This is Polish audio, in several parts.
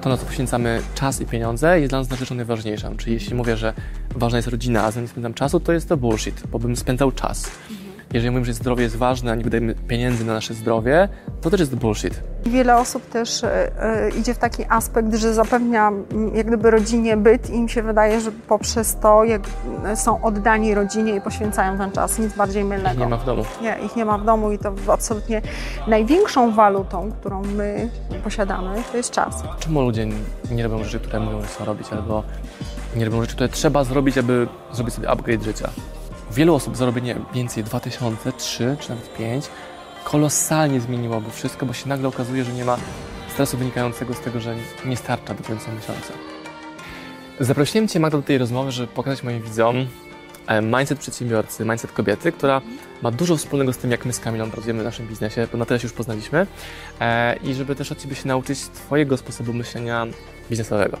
to, na co poświęcamy czas i pieniądze, jest dla nas na rzeczą najważniejszą. Czyli jeśli mówię, że ważna jest rodzina, a z nią nie spędzam czasu, to jest to bullshit, bo bym spędzał czas. Jeżeli mówimy, że zdrowie jest ważne, a nie wydajemy pieniędzy na nasze zdrowie, to też jest bullshit. Wiele osób też e, e, idzie w taki aspekt, że zapewnia jak gdyby rodzinie byt i im się wydaje, że poprzez to są oddani rodzinie i poświęcają ten czas. Nic bardziej mylnego. Nie ma w domu. Nie, ich nie ma w domu i to absolutnie największą walutą, którą my posiadamy, to jest czas. Czemu ludzie nie robią rzeczy, które mówią, że chcą robić, albo nie robią rzeczy, które trzeba zrobić, aby zrobić sobie upgrade życia? Wielu osób zarobienie więcej 2000, 3 czy nawet 5 kolosalnie zmieniłoby wszystko, bo się nagle okazuje, że nie ma stresu wynikającego z tego, że nie starcza do końca miesiąca. Zaprosiłem Cię, Magda, do tej rozmowy, żeby pokazać moim widzom e, mindset przedsiębiorcy, mindset kobiety, która ma dużo wspólnego z tym, jak my z Kamilą pracujemy w naszym biznesie, bo na tyle się już poznaliśmy e, i żeby też od Ciebie się nauczyć Twojego sposobu myślenia biznesowego.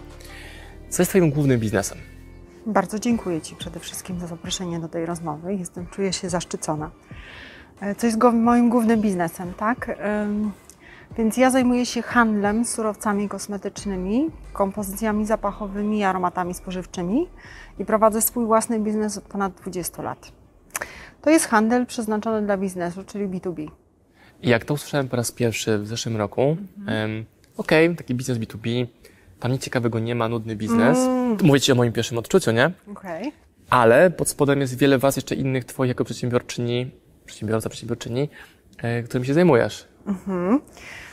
Co jest Twoim głównym biznesem? Bardzo dziękuję Ci przede wszystkim za zaproszenie do tej rozmowy. Jestem, czuję się zaszczycona. E, Co jest moim głównym biznesem, tak? Więc ja zajmuję się handlem surowcami kosmetycznymi, kompozycjami zapachowymi i aromatami spożywczymi i prowadzę swój własny biznes od ponad 20 lat. To jest handel przeznaczony dla biznesu, czyli B2B. I jak to usłyszałem po raz pierwszy w zeszłym roku, em, okej, taki biznes B2B, tam nic ciekawego nie ma, nudny biznes. Mówię Ci o moim pierwszym odczuciu, nie? Okej. Ale pod spodem jest wiele Was jeszcze innych Twoich jako przedsiębiorczyni, przedsiębiorca, przedsiębiorczyni, e, którym się zajmujesz.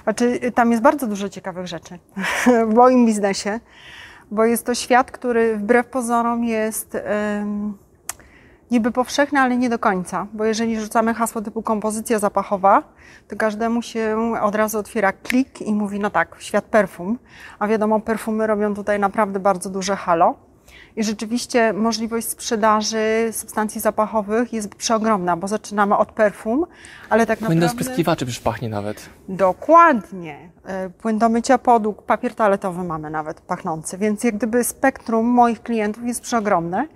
Znaczy, tam jest bardzo dużo ciekawych rzeczy w moim biznesie, bo jest to świat, który wbrew pozorom jest niby powszechny, ale nie do końca. Bo jeżeli rzucamy hasło typu kompozycja zapachowa, to każdemu się od razu otwiera klik i mówi, no tak, świat perfum. A wiadomo, perfumy robią tutaj naprawdę bardzo duże halo. I rzeczywiście możliwość sprzedaży substancji zapachowych jest przeogromna, bo zaczynamy od perfum, ale tak Płyn do naprawdę... spryskiwaczy przecież pachnie nawet. Dokładnie. E, Płyn do mycia podłóg, papier toaletowy mamy nawet pachnący, więc jak gdyby spektrum moich klientów jest przeogromne.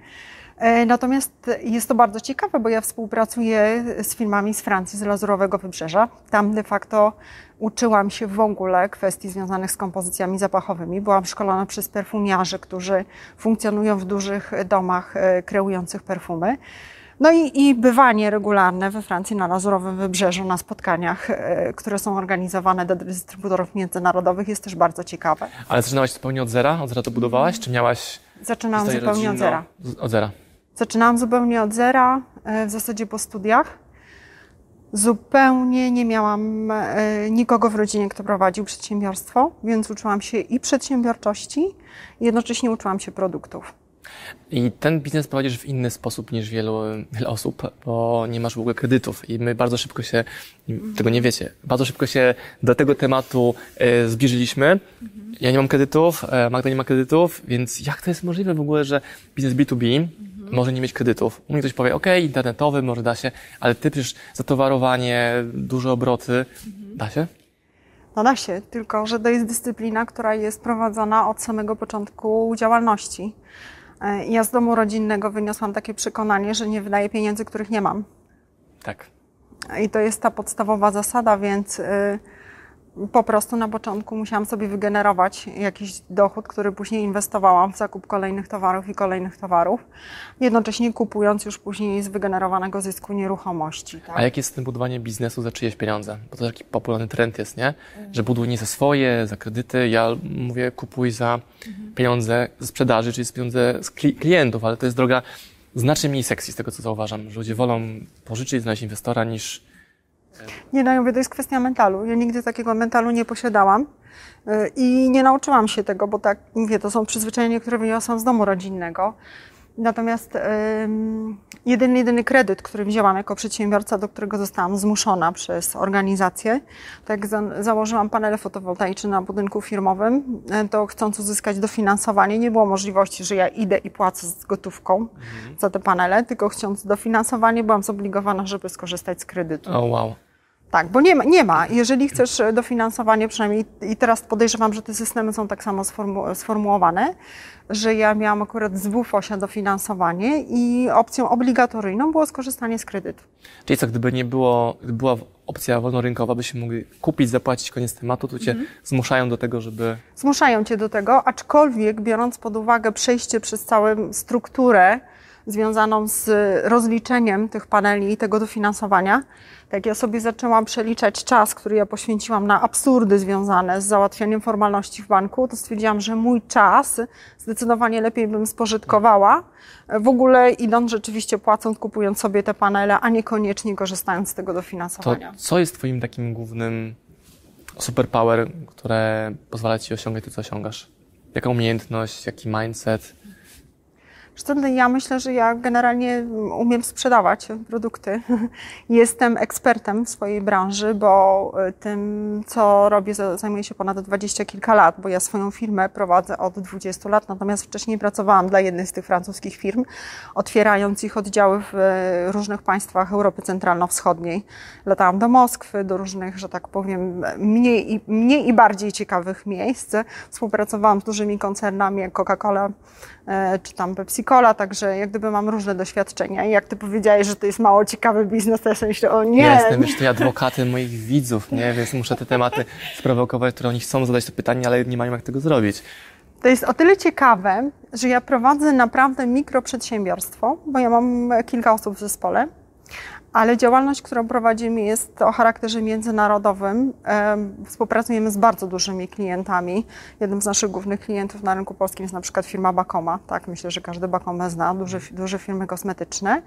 E, Natomiast jest to bardzo ciekawe, bo ja współpracuję z firmami z Francji, z Lazurowego Wybrzeża. Tam de facto uczyłam się w ogóle kwestii związanych z kompozycjami zapachowymi. Byłam szkolona przez perfumiarzy, którzy funkcjonują w dużych domach e, kreujących perfumy. No i, i bywanie regularne we Francji na Lazurowym Wybrzeżu na spotkaniach, e, które są organizowane do dystrybutorów międzynarodowych jest też bardzo ciekawe. Ale zaczynałaś zupełnie od zera? Od zera to budowałaś? Czy miałaś Zaczynałam zupełnie od zera. Od zera. Zaczynałam zupełnie od zera, e, w zasadzie po studiach. Zupełnie nie miałam e, nikogo w rodzinie, kto prowadził przedsiębiorstwo, więc uczyłam się i przedsiębiorczości, i jednocześnie uczyłam się produktów. I ten biznes prowadzisz w inny sposób niż wielu, wiele osób, bo nie masz w ogóle kredytów. I my bardzo szybko się, tego nie wiecie, bardzo szybko się do tego tematu e, zbliżyliśmy. Ja nie mam kredytów, e, Magda nie ma kredytów, więc jak to jest możliwe w ogóle, że biznes B2B może nie mieć kredytów? U mnie ktoś powie, ok, internetowy, może da się, ale ty przecież zatowarowanie, duże obroty, da się? No da się, tylko że to jest dyscyplina, która jest prowadzona od samego początku działalności. E, Ja z domu rodzinnego wyniosłam takie przekonanie, że nie wydaję pieniędzy, których nie mam. Tak. I to jest ta podstawowa zasada, więc y, po prostu na początku musiałam sobie wygenerować jakiś dochód, który później inwestowałam w zakup kolejnych towarów i kolejnych towarów, jednocześnie kupując już później z wygenerowanego zysku nieruchomości. Tak? A jak jest z tym budowanie biznesu za czyjeś pieniądze? Bo to taki popularny trend jest, nie? Że buduj nie za swoje, za kredyty. Ja mówię, kupuj za pieniądze ze sprzedaży, czyli z pieniądze z kli- klientów, ale to jest droga znacznie mniej sexy z tego, co zauważam. Że ludzie wolą pożyczyć, znaleźć inwestora niż... Nie, no ja mówię, to jest kwestia mentalu. Ja nigdy takiego mentalu nie posiadałam y, i nie nauczyłam się tego, bo tak, mówię, to są przyzwyczajenia, które wyniosłam z domu rodzinnego. Natomiast ym, jedyny, jedyny kredyt, który wzięłam jako przedsiębiorca, do którego zostałam zmuszona przez organizację, to jak za, założyłam panele fotowoltaiczne na budynku firmowym, y, to chcąc uzyskać dofinansowanie, nie było możliwości, że ja idę i płacę z gotówką za te panele, tylko chcąc dofinansowanie, byłam zobligowana, żeby skorzystać z kredytu. O, wow. Tak, bo nie ma, nie ma. Jeżeli chcesz e, dofinansowanie, przynajmniej i teraz podejrzewam, że te systemy są tak samo sformu sformułowane, że ja miałam akurat z WFOŚ dofinansowanie i opcją obligatoryjną było skorzystanie z kredytu. Czyli co, gdyby nie było, gdyby była opcja wolnorynkowa, byśmy mogli kupić, zapłacić, koniec tematu, to cię zmuszają do tego, żeby... Zmuszają cię do tego, aczkolwiek biorąc pod uwagę przejście przez całą strukturę związaną z rozliczeniem tych paneli i tego dofinansowania, jak ja sobie zaczęłam przeliczać czas, który ja poświęciłam na absurdy związane z załatwianiem formalności w banku, to stwierdziłam, że mój czas zdecydowanie lepiej bym spożytkowała, w ogóle idąc rzeczywiście płacąc, kupując sobie te panele, a niekoniecznie korzystając z tego To dofinansowania. co jest twoim takim głównym superpower, które pozwala ci osiągać to, co osiągasz? Jaka umiejętność, jaki mindset? No ja myślę, że ja generalnie umiem sprzedawać produkty. Jestem ekspertem w swojej branży, bo y, tym, co robię, za- zajmuję się ponad dwadzieścia kilka lat, bo ja swoją firmę prowadzę od 20 lat, natomiast wcześniej pracowałam dla jednej z tych francuskich firm, otwierając ich oddziały w y, różnych państwach Europy Centralno-Wschodniej. Latałam do Moskwy, do różnych, że tak powiem, mniej i, mniej i bardziej ciekawych miejsc. Współpracowałam z dużymi koncernami jak Coca-Cola, e, czy tam Pepsi-Cola, także jak gdyby mam różne doświadczenia. I jak ty powiedziałeś, że to jest mało ciekawy biznes, to ja sobie myślę, o nie, Ja jestem już tutaj adwokatem moich widzów, nie? Więc muszę te tematy sprowokować, które oni chcą zadać to pytanie, ale nie mają jak tego zrobić. To jest o tyle ciekawe, że ja prowadzę naprawdę mikroprzedsiębiorstwo, bo ja mam kilka osób w zespole, ale działalność, którą prowadzimy jest o charakterze międzynarodowym. Em, Współpracujemy z bardzo dużymi klientami. Jednym z naszych głównych klientów na rynku polskim jest na przykład firma Bakoma. Tak, myślę, że każdy Bakomę zna, duże, duże firmy kosmetyczne.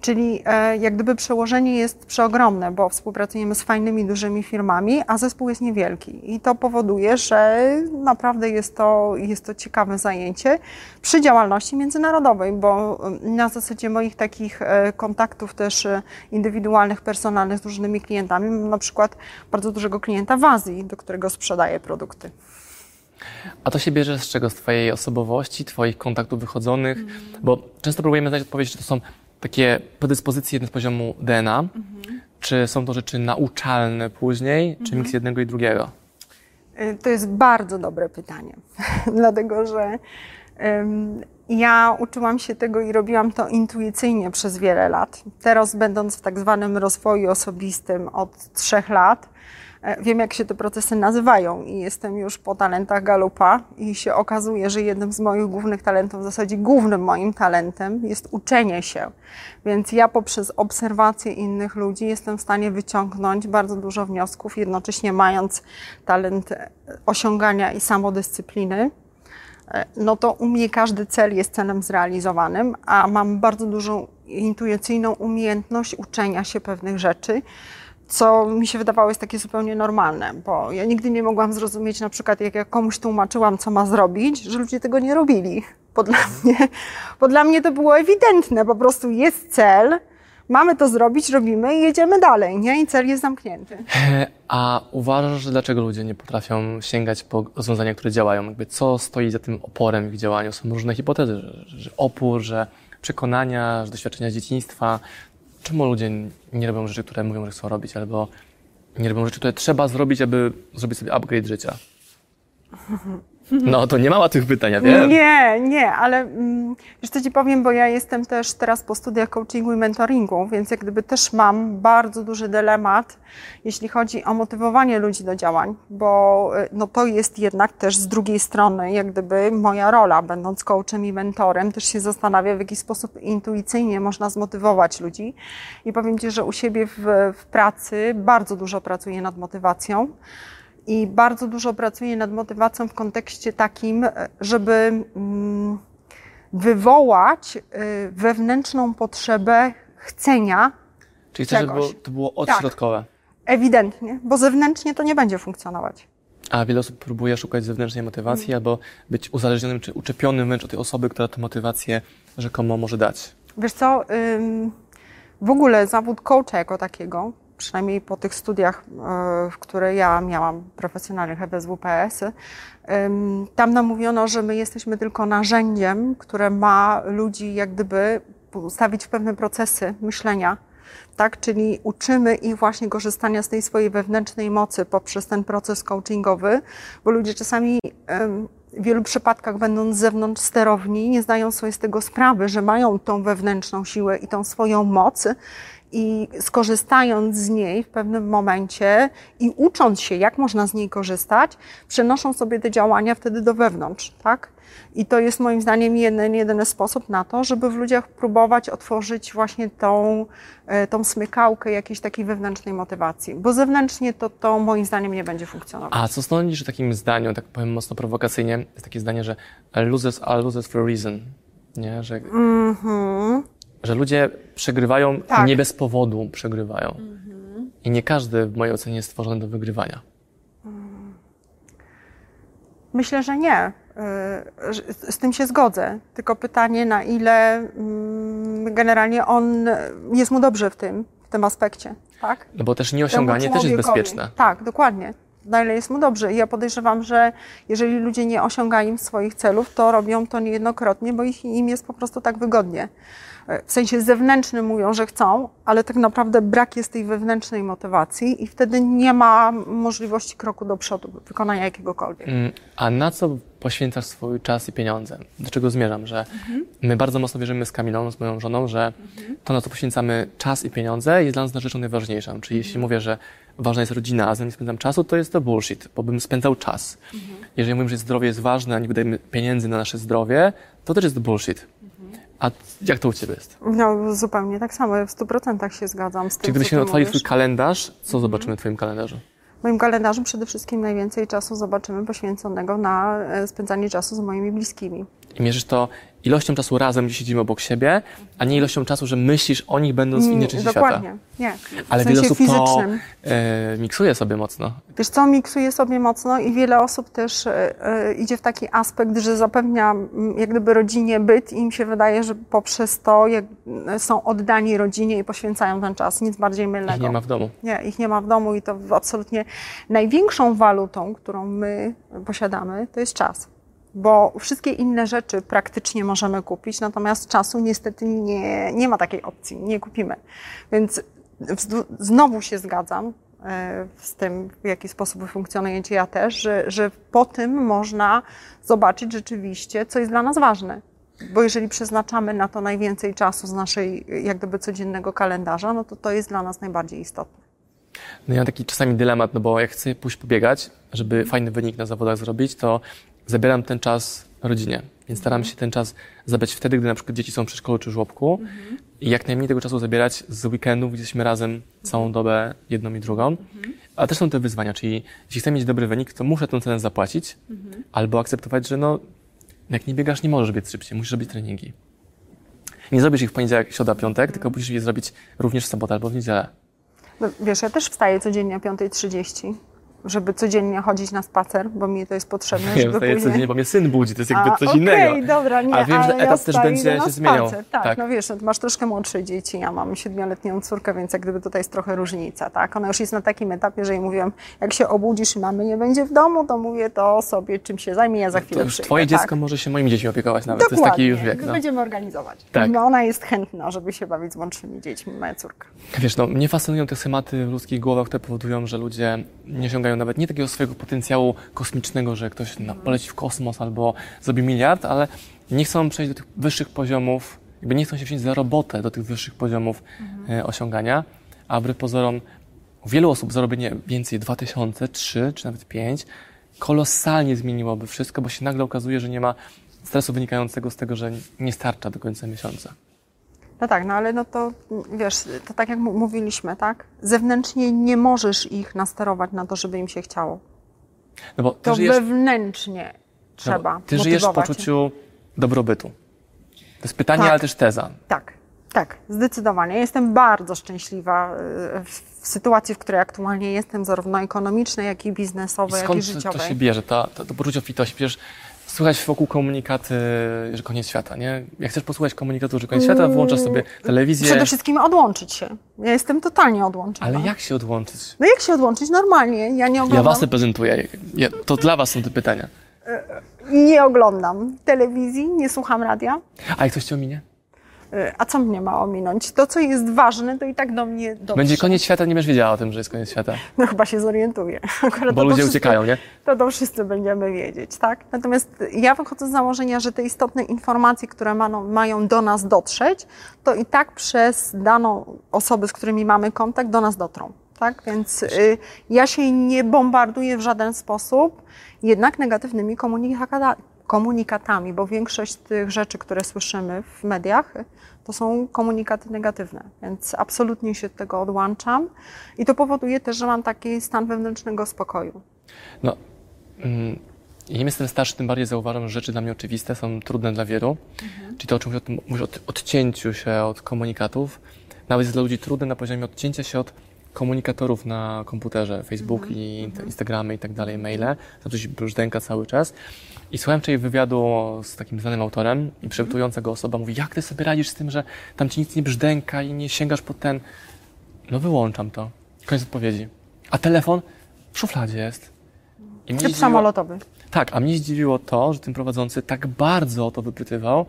Czyli e, jak gdyby przełożenie jest przeogromne, bo współpracujemy z fajnymi, dużymi firmami, a zespół jest niewielki. I to powoduje, że naprawdę jest to, jest to ciekawe zajęcie przy działalności międzynarodowej, bo na zasadzie moich takich e, kontaktów też e, indywidualnych, personalnych z różnymi klientami, mam na przykład bardzo dużego klienta w Azji, do którego sprzedaję produkty. A to się bierze z czego? Z twojej osobowości, twoich kontaktów wychodzonych? Bo często próbujemy znaleźć odpowiedź, czy to są takie predyspozycje z poziomu DNA, czy są to rzeczy nauczalne później, czy miks jednego i drugiego? Y, To jest bardzo dobre pytanie, dlatego że ja uczyłam się tego i robiłam to intuicyjnie przez wiele lat. Teraz, będąc w tak zwanym rozwoju osobistym od trzech lat, e, wiem, jak się te procesy nazywają i jestem już po talentach Galupa i się okazuje, że jednym z moich głównych talentów, w zasadzie głównym moim talentem jest uczenie się. Więc ja poprzez obserwację innych ludzi jestem w stanie wyciągnąć bardzo dużo wniosków, jednocześnie mając talent e, osiągania i samodyscypliny no to u mnie każdy cel jest celem zrealizowanym, a mam bardzo dużą intuicyjną umiejętność uczenia się pewnych rzeczy, co mi się wydawało jest takie zupełnie normalne, bo ja nigdy nie mogłam zrozumieć, na przykład jak ja komuś tłumaczyłam, co ma zrobić, że ludzie tego nie robili. Bo dla mnie, bo dla mnie to było ewidentne, po prostu jest cel, mamy to zrobić, robimy i jedziemy dalej, nie? I cel jest zamknięty. A uważasz, że dlaczego ludzie nie potrafią sięgać po rozwiązania, które działają? Jakby co stoi za tym oporem w ich działaniu? Są różne hipotezy, że, że opór, że przekonania, że doświadczenia z dzieciństwa. Czemu ludzie nie robią rzeczy, które mówią, że chcą robić, albo nie robią rzeczy, które trzeba zrobić, aby zrobić sobie upgrade życia? No, to nie ma łatwych pytań, ja wiem. Nie, nie, ale mm, wiesz co Ci powiem, bo ja jestem też teraz po studiach coachingu i mentoringu, więc jak gdyby też mam bardzo duży dylemat, jeśli chodzi o motywowanie ludzi do działań, bo y, no to jest jednak też z drugiej strony jak gdyby moja rola, będąc coachem i mentorem, też się zastanawia, w jaki sposób intuicyjnie można zmotywować ludzi. I powiem Ci, że u siebie w, w pracy bardzo dużo pracuję nad motywacją. I bardzo dużo pracuję nad motywacją w kontekście takim, e, żeby mm, wywołać y, wewnętrzną potrzebę chcenia Czyli chcesz, żeby to było odśrodkowe. ewidentnie, bo zewnętrznie to nie będzie funkcjonować. A wiele osób próbuje szukać zewnętrznej motywacji albo być uzależnionym czy uczepionym wręcz od tej osoby, która tę motywację rzekomo może dać. Wiesz co, w ogóle zawód coacha jako takiego, przynajmniej po tych studiach, y, w które ja miałam profesjonalnych FSWPS, ym, tam nam mówiono, że my jesteśmy tylko narzędziem, które ma ludzi jak gdyby ustawić w pewne procesy myślenia, tak? Czyli uczymy ich właśnie korzystania z tej swojej wewnętrznej mocy poprzez ten proces coachingowy, bo ludzie czasami w wielu przypadkach, będąc z zewnątrz sterowni, nie zdają sobie z tego sprawy, że mają tą wewnętrzną siłę i tą swoją moc i skorzystając z niej w pewnym momencie i ucząc się, jak można z niej korzystać, przenoszą sobie te działania wtedy do wewnątrz, tak? I to jest moim zdaniem jeden, jedyny sposób na to, żeby w ludziach próbować otworzyć właśnie tą, e, tą smykałkę jakiejś takiej wewnętrznej motywacji, bo zewnętrznie to, to moim zdaniem nie będzie funkcjonować. A co sądzisz o takim zdaniu, tak powiem mocno prowokacyjnie, jest takie zdanie, że losers are losers for a reason, nie? Że, Mhm. Że ludzie przegrywają Tak. nie bez powodu przegrywają. I nie każdy w mojej ocenie jest stworzony do wygrywania. Myślę, że nie. Y, Z tym się zgodzę. Tylko pytanie, na ile mm, generalnie on jest mu dobrze w tym, w tym aspekcie, tak? No bo też nieosiąganie też jest bezpieczne. Tak, dokładnie. Na ile jest mu dobrze. I ja podejrzewam, że jeżeli ludzie nie osiągają swoich celów, to robią to niejednokrotnie, bo ich, im jest po prostu tak wygodnie. E, W sensie zewnętrznym mówią, że chcą, ale tak naprawdę brak jest tej wewnętrznej motywacji i wtedy nie ma możliwości kroku do przodu, wykonania jakiegokolwiek. Mm, A na co poświęcasz swój czas i pieniądze? Do czego zmierzam? Że my bardzo mocno wierzymy z Kamilą, z moją żoną, że to, na co poświęcamy czas i pieniądze, jest dla nas rzeczą najważniejszą. Czyli jeśli mówię, że ważna jest rodzina, a z nią nie spędzam czasu, to jest to bullshit, bo bym spędzał czas. Jeżeli mówimy, że zdrowie jest ważne, a nie wydajemy pieniędzy na nasze zdrowie, to też jest bullshit. A jak to u Ciebie jest? No, zupełnie tak samo. W 100% się zgadzam z tym, Czy co gdybyśmy otworzyli. Twój kalendarz, co zobaczymy w Twoim kalendarzu? W moim kalendarzu przede wszystkim najwięcej czasu zobaczymy poświęconego na e, spędzanie czasu z moimi bliskimi. I mierzysz to ilością czasu razem, gdzie siedzimy obok siebie, a nie ilością czasu, że myślisz o nich będąc w innej części świata. Dokładnie, nie. Ale w wiele sensie osób to fizycznym. e, miksuje sobie mocno. Wiesz co, miksuje sobie mocno i wiele osób też e, e, idzie w taki aspekt, że zapewnia jak gdyby rodzinie byt i im się wydaje, że poprzez to jak, są oddani rodzinie i poświęcają ten czas. Nic bardziej mylnego. Ich nie ma w domu. Nie, ich nie ma w domu i to absolutnie największą walutą, którą my posiadamy, to jest czas. Bo wszystkie inne rzeczy praktycznie możemy kupić, natomiast czasu niestety nie, nie ma takiej opcji, nie kupimy. Więc znowu się zgadzam e, z tym, w jaki sposób funkcjonujecie, ja też, że, że po tym można zobaczyć rzeczywiście, co jest dla nas ważne. Bo jeżeli przeznaczamy na to najwięcej czasu z naszej, jak gdyby codziennego kalendarza, no to to jest dla nas najbardziej istotne. No ja mam taki czasami dylemat, no bo jak chcę pójść pobiegać, żeby fajny wynik na zawodach zrobić, to zabieram ten czas rodzinie. Więc staram się ten czas zabrać wtedy, gdy na przykład dzieci są w przedszkolu czy żłobku i jak najmniej tego czasu zabierać z weekendów, gdzie jesteśmy razem całą dobę, jedną i drugą. A też są te wyzwania, czyli jeśli chcę mieć dobry wynik, to muszę tę cenę zapłacić albo akceptować, że no, jak nie biegasz, nie możesz biec szybciej, musisz robić treningi. Nie zrobisz ich w poniedziałek, środa, piątek, tylko musisz je zrobić również w sobotę albo w niedzielę. No, wiesz, ja też wstaję codziennie o 5.30, żeby codziennie chodzić na spacer, bo mi to jest potrzebne, Ja żeby wstaję później... codziennie, bo mnie syn budzi, to jest jakby A, coś okej, innego. dobra, nie, A wiem, że ale ja etap też będzie się zmieniał. Tak, Tak. no wiesz, no, masz troszkę młodsze dzieci, ja mam siedmioletnią córkę, więc jak gdyby tutaj jest trochę różnica, tak? Ona już jest na takim etapie, że jej mówiłam, jak się obudzisz i mamy nie będzie w domu, to mówię, to sobie czym się zajmie, ja za chwilę To już przyjdę, twoje tak? dziecko może się moimi dziećmi opiekować nawet. To jest taki już wiek. No. Będziemy organizować. Tak. No, ona jest chętna, żeby się bawić z młodszymi dziećmi, moja córka. Wiesz, no, mnie fascynują te schematy w ludzkich głowach, które powodują, że ludzie nie osiągają nawet nie takiego swojego potencjału kosmicznego, że ktoś no, poleci w kosmos albo zrobi miliard, ale nie chcą przejść do tych wyższych poziomów, jakby nie chcą się wziąć za robotę do tych wyższych poziomów e, osiągania, a wbrew pozorom u wielu osób zarobienie więcej 2000, 3 czy nawet 5 kolosalnie zmieniłoby wszystko, bo się nagle okazuje, że nie ma stresu wynikającego z tego, że nie starcza do końca miesiąca. No tak, no ale no to wiesz, to tak jak mówiliśmy, tak? Zewnętrznie nie możesz ich nasterować na to, żeby im się chciało. No bo ty To żyjesz, wewnętrznie trzeba. No, ty żyjesz w poczuciu dobrobytu. To jest pytanie, Tak. ale też teza. Tak, tak, zdecydowanie. Jestem bardzo szczęśliwa y, w sytuacji, w której aktualnie jestem, zarówno ekonomicznej, jak i I biznesowej, jak i skąd to, życiowej. to się bierze, to, to, to poczucie obfitości? Przecież słychać wokół komunikaty, że koniec świata, nie? Jak chcesz posłuchać komunikatu, że koniec świata, włączasz sobie telewizję. Przede wszystkim odłączyć się. Ja jestem totalnie odłączona. Ale jak się odłączyć? No jak się odłączyć? Normalnie. Ja nie Ja oglądam, was reprezentuję. Ja, to dla was są te pytania. nie oglądam telewizji, nie słucham radia. A jak coś cię ominie? Y, A co mnie ma ominąć? To, co jest ważne, to i tak do mnie dotrze. Będzie koniec świata, nie będziesz wiedziała o tym, że jest koniec świata. No chyba się zorientuję. Akurat Bo ludzie wszyscy- uciekają, nie? To to wszyscy będziemy wiedzieć, tak? Natomiast ja wychodzę z założenia, że te istotne informacje, które ma, mają do nas dotrzeć, to i tak przez daną osobę, z którymi mamy kontakt, do nas dotrą. Tak? Więc y, ja się nie bombarduję w żaden sposób, jednak negatywnymi komunikata- komunikatami, bo większość tych rzeczy, które słyszymy w mediach, to są komunikaty negatywne, więc absolutnie się od tego odłączam i to powoduje też, że mam taki stan wewnętrznego spokoju. No, mm, im jestem starszy, tym bardziej zauważam, że rzeczy dla mnie oczywiste są trudne dla wielu. Czyli to, o czym mówisz, o mówisz odcięciu się od komunikatów, nawet jest dla ludzi trudne na poziomie odcięcia się od komunikatorów na komputerze, Facebook i int- Instagramy i tak dalej, maile, za coś brzdęka cały czas. I słuchałem wczoraj wywiadu z takim znanym autorem i przepytująca go osoba mówi, jak ty sobie radzisz z tym, że tam ci nic nie brzdęka i nie sięgasz po ten... No wyłączam to. Koniec odpowiedzi. A telefon w szufladzie jest. I zdziwiło- samolotowy. tak, a mnie zdziwiło to, że ten prowadzący tak bardzo o to wypytywał,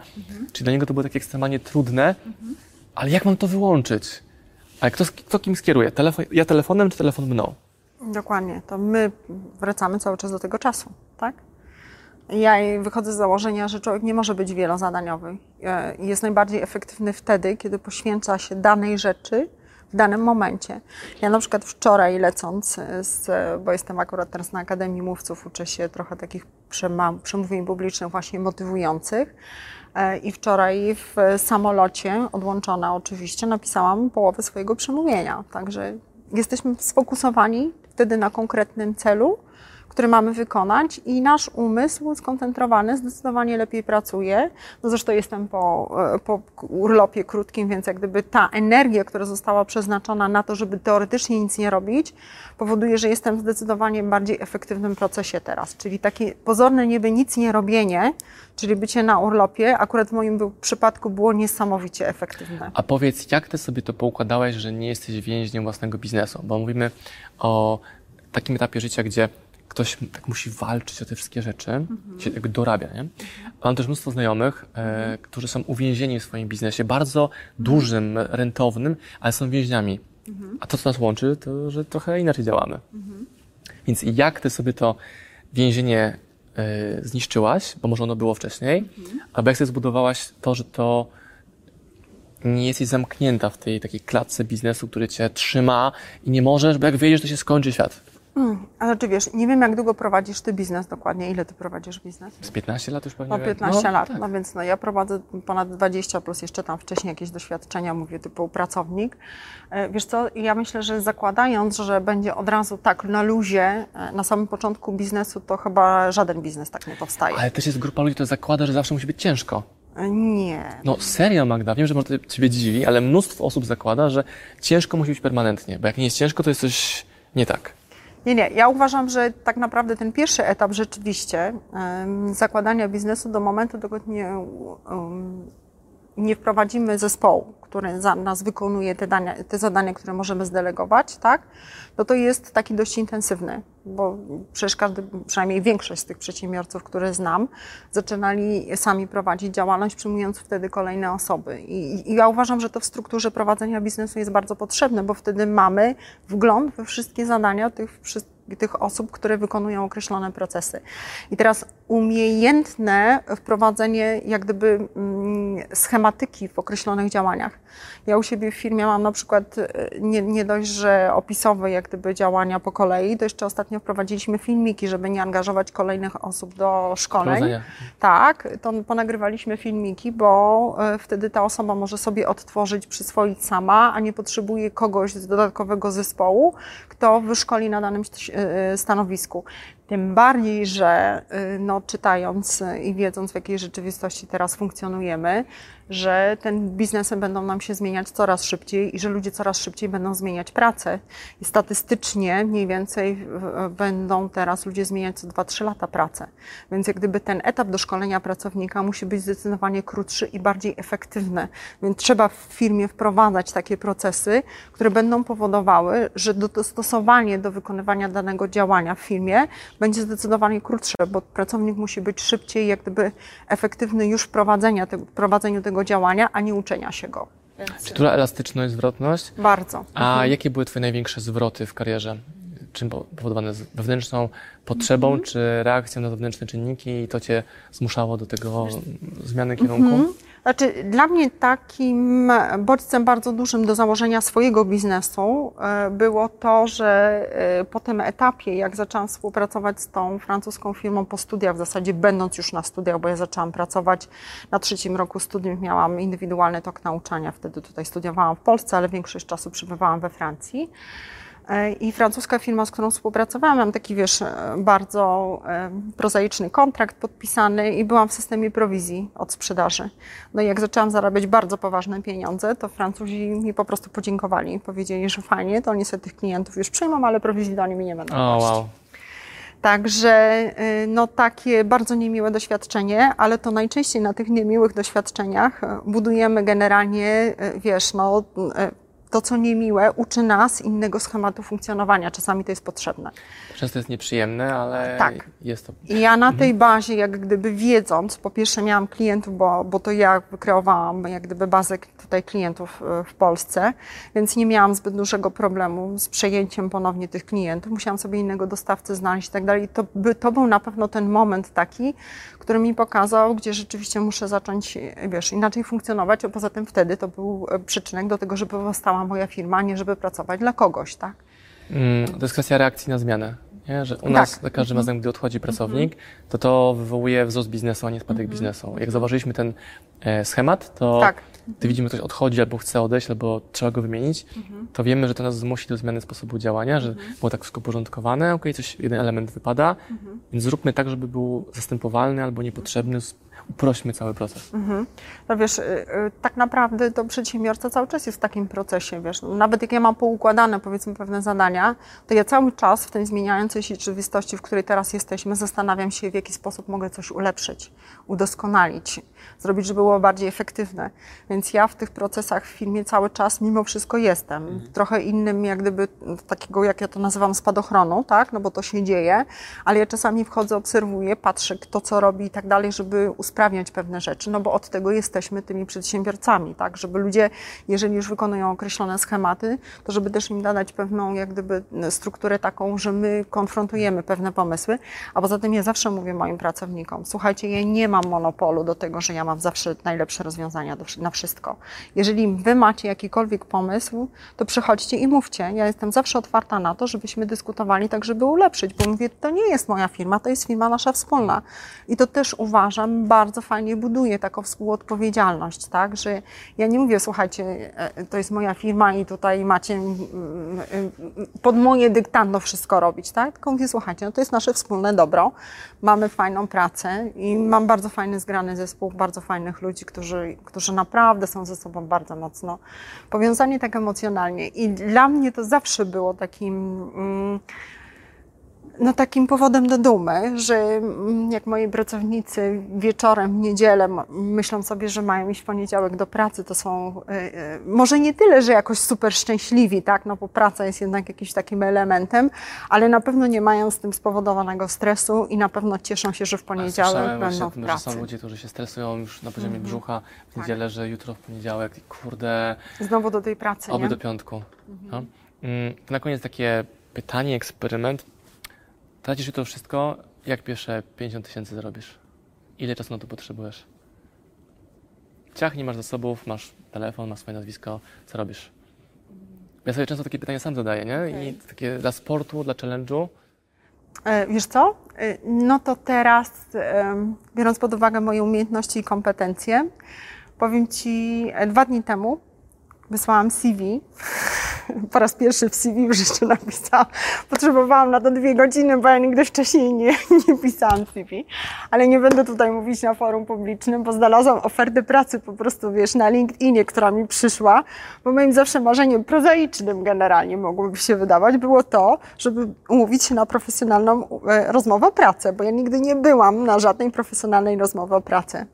czyli dla niego to było takie ekstremalnie trudne, ale jak mam to wyłączyć? Ale kto, kto kim skieruje? Telefon, ja telefonem czy telefon mną? Dokładnie. To my wracamy cały czas do tego czasu, tak? Ja wychodzę z założenia, że człowiek nie może być wielozadaniowy. Jest najbardziej efektywny wtedy, kiedy poświęca się danej rzeczy w danym momencie. Ja na przykład wczoraj lecąc, z, bo jestem akurat teraz na Akademii Mówców, uczę się trochę takich przemówień publicznych właśnie motywujących. E, I wczoraj w samolocie, odłączona oczywiście, napisałam połowę swojego przemówienia. Także jesteśmy sfokusowani wtedy na konkretnym celu, który mamy wykonać i nasz umysł skoncentrowany zdecydowanie lepiej pracuje. No zresztą jestem po, e, po urlopie krótkim, więc jak gdyby ta energia, która została przeznaczona na to, żeby teoretycznie nic nie robić, powoduje, że jestem zdecydowanie bardziej efektywnym procesie teraz. Czyli takie pozorne niby nic nie robienie, czyli bycie na urlopie, akurat w moim przypadku było niesamowicie efektywne. A powiedz, jak ty sobie to poukładałeś, że nie jesteś więźniem własnego biznesu? Bo mówimy o takim etapie życia, gdzie ktoś tak musi walczyć o te wszystkie rzeczy, się jakby dorabia, nie? Mam też mnóstwo znajomych, e, którzy są uwięzieni w swoim biznesie, bardzo dużym, rentownym, ale są więźniami. A to, co nas łączy, to, że trochę inaczej działamy. Więc jak ty sobie to więzienie e, zniszczyłaś, bo może ono było wcześniej, albo jak sobie zbudowałaś to, że to nie jesteś zamknięta w tej takiej klatce biznesu, który cię trzyma i nie możesz, bo jak wyjedziesz, to się skończy świat. Ale czy wiesz, nie wiem jak długo prowadzisz ty biznes dokładnie, ile ty prowadzisz biznes? Z 15 lat już pewnie. No 15 no, lat, Tak. no więc no, ja prowadzę ponad 20 plus jeszcze tam wcześniej jakieś doświadczenia, mówię typu pracownik. E, Wiesz co, ja myślę, że zakładając, że będzie od razu tak na luzie e, na samym początku biznesu, to chyba żaden biznes tak nie powstaje. Ale też jest grupa ludzi, która zakłada, że zawsze musi być ciężko. E, Nie. No serio Magda, wiem, że może to Ciebie dziwi, ale mnóstwo osób zakłada, że ciężko musi być permanentnie, bo jak nie jest ciężko, to jest coś nie tak. Nie, nie. Ja uważam, że tak naprawdę ten pierwszy etap rzeczywiście zakładania biznesu do momentu, dokąd nie, nie wprowadzimy zespołu, który za nas wykonuje te, dania, te zadania, które możemy zdelegować, tak? No to jest taki dość intensywny, bo przecież każdy, przynajmniej większość z tych przedsiębiorców, które znam, zaczynali sami prowadzić działalność, przyjmując wtedy kolejne osoby. I, I ja uważam, że to w strukturze prowadzenia biznesu jest bardzo potrzebne, bo wtedy mamy wgląd we wszystkie zadania tych wszystkich tych osób, które wykonują określone procesy. I teraz umiejętne wprowadzenie jak gdyby mm, schematyki w określonych działaniach. Ja u siebie w firmie mam na przykład e, nie, nie dość, że opisowe jak gdyby działania po kolei, to jeszcze ostatnio wprowadziliśmy filmiki, żeby nie angażować kolejnych osób do szkoleń. Tak, to ponagrywaliśmy filmiki, bo e, wtedy ta osoba może sobie odtworzyć, przyswoić sama, a nie potrzebuje kogoś z dodatkowego zespołu, kto wyszkoli na danym stanowisku. Tym bardziej, że e, no, czytając e, i wiedząc, w jakiej rzeczywistości teraz funkcjonujemy, że ten biznesy będą nam się zmieniać coraz szybciej i że ludzie coraz szybciej będą zmieniać pracę. I statystycznie mniej więcej będą teraz ludzie zmieniać co 2-3 lata pracę. Więc jak gdyby ten etap doszkolenia pracownika musi być zdecydowanie krótszy i bardziej efektywny. Więc trzeba w firmie wprowadzać takie procesy, które będą powodowały, że dostosowanie do wykonywania danego działania w firmie będzie zdecydowanie krótsze, bo pracownik musi być szybciej, jak gdyby efektywny już w prowadzeniu tego, prowadzeniu tego działania, a nie uczenia się go. Więc... Czy duża elastyczność, zwrotność? Bardzo. A mhm. jakie były Twoje największe zwroty w karierze? Czym powodowane? Wewnętrzną potrzebą, mhm. czy reakcją na zewnętrzne czynniki i to Cię zmuszało do tego zmiany kierunku? Mhm. Znaczy, dla mnie takim bodźcem bardzo dużym do założenia swojego biznesu e, było to, że e, po tym etapie, jak zaczęłam współpracować z tą francuską firmą po studiach, w zasadzie będąc już na studiach, bo ja zaczęłam pracować na trzecim roku studiów, miałam indywidualny tok nauczania, wtedy tutaj studiowałam w Polsce, ale większość czasu przebywałam we Francji. E, I francuska firma, z którą współpracowałam, mam taki, wiesz, e, bardzo e, prozaiczny kontrakt podpisany i byłam w systemie prowizji od sprzedaży. No i jak zaczęłam zarabiać bardzo poważne pieniądze, to Francuzi mi po prostu podziękowali. Powiedzieli, że fajnie, to oni sobie tych klientów już przyjmą, ale prowizji do nimi nie będą oh, wow. Także no, takie bardzo niemiłe doświadczenie, ale to najczęściej na tych niemiłych doświadczeniach budujemy generalnie, wiesz, no, to, co niemiłe, uczy nas innego schematu funkcjonowania. Czasami to jest potrzebne. Często jest nieprzyjemne, ale tak. jest to. I ja na tej bazie, jak gdyby wiedząc, po pierwsze miałam klientów, bo, bo to ja wykreowałam jak gdyby bazę tutaj klientów e, w Polsce, więc nie miałam zbyt dużego problemu z przejęciem ponownie tych klientów. Musiałam sobie innego dostawcę znaleźć i tak dalej. To, by, to był na pewno ten moment taki, który mi pokazał, gdzie rzeczywiście muszę zacząć, wiesz, inaczej funkcjonować, a poza tym wtedy to był e, przyczynek do tego, żeby powstała moja firma, nie żeby pracować dla kogoś, tak? Mm, to jest kwestia reakcji na zmianę. Nie? Że u tak. nas za każdym razem, gdy odchodzi pracownik, to to wywołuje wzrost biznesu, a nie spadek biznesu. Jak zauważyliśmy ten e, schemat, to tak. gdy widzimy, ktoś odchodzi albo chce odejść, albo trzeba go wymienić, to wiemy, że to nas zmusi do zmiany sposobu działania, że było tak wszystko porządkowane, ok, coś, jeden element wypada, więc zróbmy tak, żeby był zastępowalny albo niepotrzebny, uprośmy cały proces. Mhm. No wiesz, y, y, tak naprawdę to przedsiębiorca cały czas jest w takim procesie, wiesz, nawet jak ja mam poukładane powiedzmy pewne zadania, to ja cały czas w tej zmieniającej się rzeczywistości, w której teraz jesteśmy, zastanawiam się, w jaki sposób mogę coś ulepszyć, udoskonalić, zrobić, żeby było bardziej efektywne. Więc ja w tych procesach w firmie cały czas mimo wszystko jestem. Mhm. Trochę innym jak gdyby takiego, jak ja to nazywam, spadochronu, tak, no bo to się dzieje, ale ja czasami wchodzę, obserwuję, patrzę kto co robi i tak dalej, żeby usprawniać pewne rzeczy, no bo od tego jesteśmy tymi przedsiębiorcami, tak, żeby ludzie, jeżeli już wykonują określone schematy, to żeby też im dać pewną jak gdyby strukturę taką, że my konfrontujemy pewne pomysły, a poza tym ja zawsze mówię moim pracownikom, słuchajcie, ja nie mam monopolu do tego, że ja mam zawsze najlepsze rozwiązania na wszystko. Jeżeli wy macie jakikolwiek pomysł, to przychodźcie i mówcie. Ja jestem zawsze otwarta na to, żebyśmy dyskutowali tak, żeby ulepszyć, bo mówię, to nie jest moja firma, to jest firma nasza wspólna. I to też uważam bardzo bardzo fajnie buduje taką współodpowiedzialność, tak, że ja nie mówię, słuchajcie, e, to jest moja firma i tutaj macie mm, mm, pod moje dyktando wszystko robić, tak, tylko mówię, słuchajcie, no to jest nasze wspólne dobro, mamy fajną pracę i mam bardzo fajny zgrany zespół, bardzo fajnych ludzi, którzy, którzy naprawdę są ze sobą bardzo mocno powiązani tak emocjonalnie. I dla mnie to zawsze było takim... Mm, no, takim powodem do dumy, że mm, jak moi pracownicy wieczorem w niedzielę myślą sobie, że mają iść w poniedziałek do pracy, to są y, y, może nie tyle, że jakoś super szczęśliwi, tak, no bo praca jest jednak jakimś takim elementem, ale na pewno nie mają z tym spowodowanego stresu i na pewno cieszą się, że w poniedziałek będą w pracy. Że są ludzie, którzy się stresują już na poziomie mm -hmm. brzucha w tak. niedzielę, tak. że jutro w poniedziałek, kurde... Znowu do tej pracy, Oby nie? do piątku. Mm -hmm. no. Na koniec takie pytanie, eksperyment Tracisz to wszystko, jak pierwsze 50 tysięcy zarobisz? Ile czasu na to potrzebujesz? Ciach, nie masz zasobów, masz telefon, masz swoje nazwisko, co robisz? Ja sobie często takie pytania sam zadaję, nie? I takie dla sportu, dla challenge'u. E, wiesz co? E, no to teraz, biorąc pod uwagę moje umiejętności i kompetencje, powiem Ci, e, dwa dni temu wysłałam CV po raz pierwszy w CV już jeszcze napisałam. Potrzebowałam na to dwie godziny, bo ja nigdy wcześniej nie, nie pisałam CV. Ale nie będę tutaj mówić na forum publicznym, bo znalazłam ofertę pracy po prostu, wiesz, na LinkedInie, która mi przyszła, bo moim zawsze marzeniem prozaicznym generalnie mogłoby się wydawać, było to, żeby umówić się na profesjonalną e, rozmowę o pracę, bo ja nigdy nie byłam na żadnej profesjonalnej rozmowie o pracę.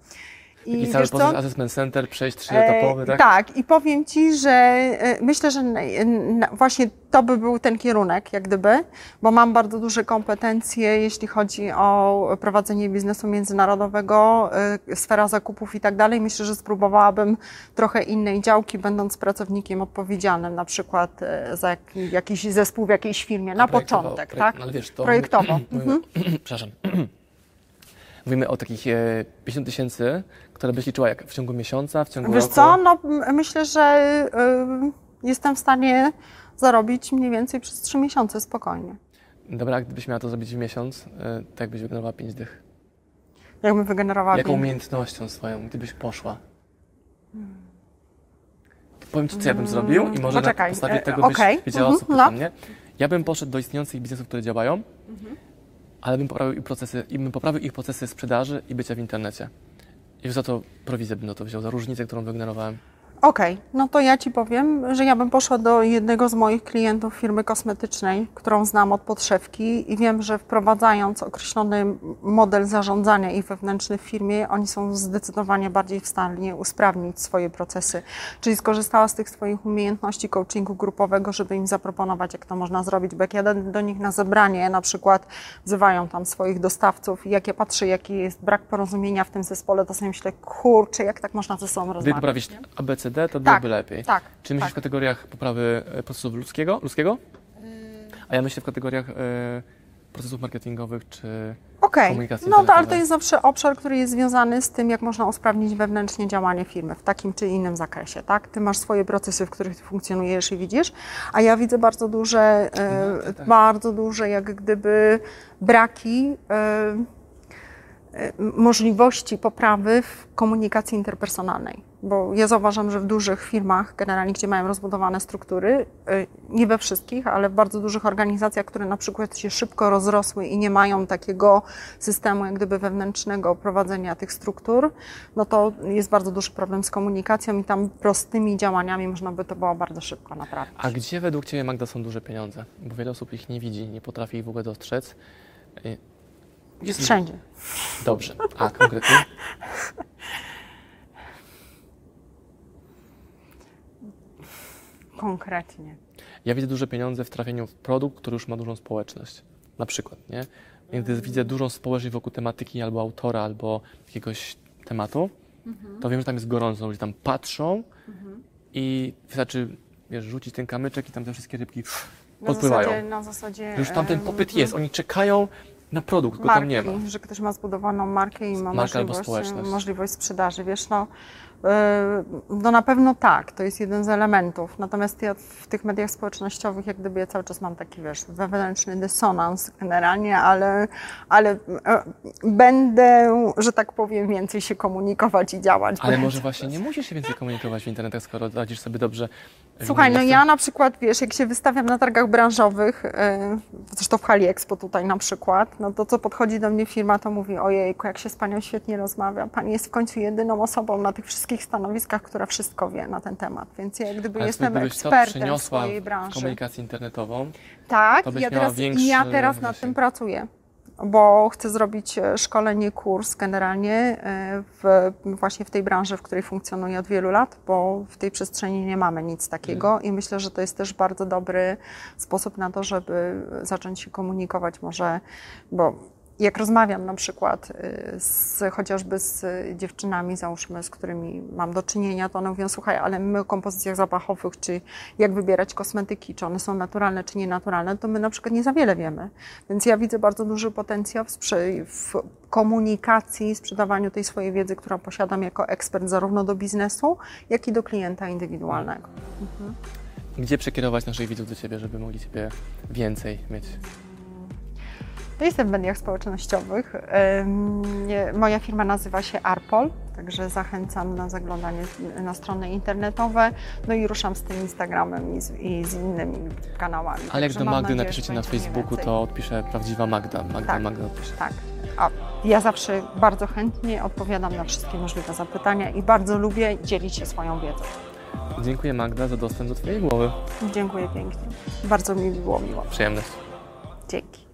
I, cały co? proces Assessment Center, przejść trzyetapowy, E, tak? tak, i powiem Ci, że e, myślę, że właśnie to by był ten kierunek, jak gdyby, bo mam bardzo duże kompetencje, jeśli chodzi o prowadzenie biznesu międzynarodowego, e, sfera zakupów i tak dalej. Myślę, że spróbowałabym trochę innej działki, będąc pracownikiem odpowiedzialnym, na przykład za jak, jakiś zespół w jakiejś firmie, na początek, tak? Ale wiesz, to Projektowo. Mówimy, przepraszam. Mówimy o takich e, 50 tysięcy, które byś liczyła jak w ciągu miesiąca, w ciągu Wiesz roku. co, no myślę, że y, jestem w stanie zarobić mniej więcej przez trzy miesiące spokojnie. Dobra, a gdybyś miała to zrobić w miesiąc, e, to jakbyś wygenerowała 5 dych? Jakbym wygenerowała Jaką umiejętnością swoją, gdybyś poszła? To powiem Ci, co ja bym zrobił i może Poczekaj, na podstawie e, tego byś okej, wiedziała, mhm, co no. nie? Ja bym poszedł do istniejących biznesów, które działają, ale bym poprawił procesy, bym poprawił ich procesy sprzedaży i bycia w internecie. I za to prowizję bym na to wziął, za różnicę, którą wygenerowałem. Okej, no to ja Ci powiem, że ja bym poszła do jednego z moich klientów firmy kosmetycznej, którą znam od podszewki i wiem, że wprowadzając określony model zarządzania ich wewnętrzny w firmie, oni są zdecydowanie bardziej w stanie usprawnić swoje procesy. Czyli skorzystała z tych swoich umiejętności coachingu grupowego, żeby im zaproponować, jak to można zrobić, bo jak jadę do nich na zebranie, na przykład wzywają tam swoich dostawców i jak ja patrzę, jaki jest brak porozumienia w tym zespole, to sobie myślę, kurczę, jak tak można ze sobą rozmawiać. poprawić nie? To Tak, byłoby lepiej. tak, Czy myślisz tak. w kategoriach poprawy e, procesów ludzkiego? ludzkiego? A ja myślę w kategoriach e, procesów marketingowych, czy Okej, komunikacji no to, ale to jest zawsze obszar, który jest związany z tym, jak można usprawnić wewnętrznie działanie firmy w takim czy innym zakresie, tak? Ty masz swoje procesy, w których ty funkcjonujesz i widzisz, a ja widzę bardzo duże, e, No, tak. bardzo duże jak gdyby braki e, możliwości poprawy w komunikacji interpersonalnej. Bo ja zauważam, że w dużych firmach, generalnie gdzie mają rozbudowane struktury, y, nie we wszystkich, ale w bardzo dużych organizacjach, które na przykład się szybko rozrosły i nie mają takiego systemu jak gdyby wewnętrznego prowadzenia tych struktur, no to jest bardzo duży problem z komunikacją i tam prostymi działaniami można by to było bardzo szybko naprawić. A gdzie według Ciebie, Magda, są duże pieniądze? Bo wiele osób ich nie widzi, nie potrafi ich w ogóle dostrzec. Jest Wszędzie. Dobrze. A konkretnie? Konkretnie. Ja widzę duże pieniądze w trafieniu w produkt, który już ma dużą społeczność. Na przykład, nie? I Gdy widzę dużą społeczność wokół tematyki albo autora, albo jakiegoś tematu, to wiem, że tam jest gorąco, ludzie tam patrzą i wystarczy, wiesz, rzucić ten kamyczek i tam te wszystkie rybki Na podpływają. zasadzie, na zasadzie Już tam ten popyt jest, oni czekają na produkt, go marki, tam nie ma. że ktoś ma zbudowaną markę i ma Marka albo możliwość, społeczność. możliwość sprzedaży. Wiesz, no, no na pewno tak, to jest jeden z elementów. Natomiast ja w tych mediach społecznościowych, jak gdyby ja cały czas mam taki, wiesz, wewnętrzny dysonans generalnie, ale, ale e, będę, że tak powiem, więcej się komunikować i działać. Ale może właśnie nie musisz się więcej komunikować w internetach, skoro radzisz sobie dobrze. Słuchaj, no ja na przykład, wiesz, jak się wystawiam na targach branżowych, yy, zresztą w Hali Expo tutaj na przykład, no to co podchodzi do mnie firma, to mówi, ojejku, jak się z Panią świetnie rozmawia. Pani jest w końcu jedyną osobą na tych wszystkich stanowiskach, która wszystko wie na ten temat, więc ja jak gdyby Ale jestem gdybyś to ekspertem w swojej branży. komunikację internetową, Tak, ja teraz, większy ja teraz nad tym pracuję, bo chcę zrobić e, szkolenie, kurs generalnie e, w, właśnie w tej branży, w której funkcjonuję od wielu lat, bo w tej przestrzeni nie mamy nic takiego Mhm. i myślę, że to jest też bardzo dobry sposób na to, żeby zacząć się komunikować może, bo jak rozmawiam na przykład y, z, chociażby z dziewczynami, załóżmy, z którymi mam do czynienia, to one mówią, słuchaj, ale my o kompozycjach zapachowych, czy jak wybierać kosmetyki, czy one są naturalne, czy nienaturalne, to my na przykład nie za wiele wiemy. Więc ja widzę bardzo duży potencjał w, w komunikacji, sprzedawaniu tej swojej wiedzy, którą posiadam jako ekspert zarówno do biznesu, jak i do klienta indywidualnego. gdzie przekierować naszych widzów do Ciebie, żeby mogli Ciebie więcej mieć? Ja jestem w mediach społecznościowych. Moja firma nazywa się Arpol, także zachęcam na zaglądanie na strony internetowe. No i ruszam z tym Instagramem i z, i z innymi kanałami. Ale jak do Magdy nadzieję, napiszecie na Facebooku, to odpisze prawdziwa Magda. Magda, Tak. Magda odpisze. Tak. A ja zawsze bardzo chętnie odpowiadam na wszystkie możliwe zapytania i bardzo lubię dzielić się swoją wiedzą. Dziękuję Magda za dostęp do Twojej głowy. Dziękuję pięknie. Bardzo mi było miło. Przyjemność. Dzięki.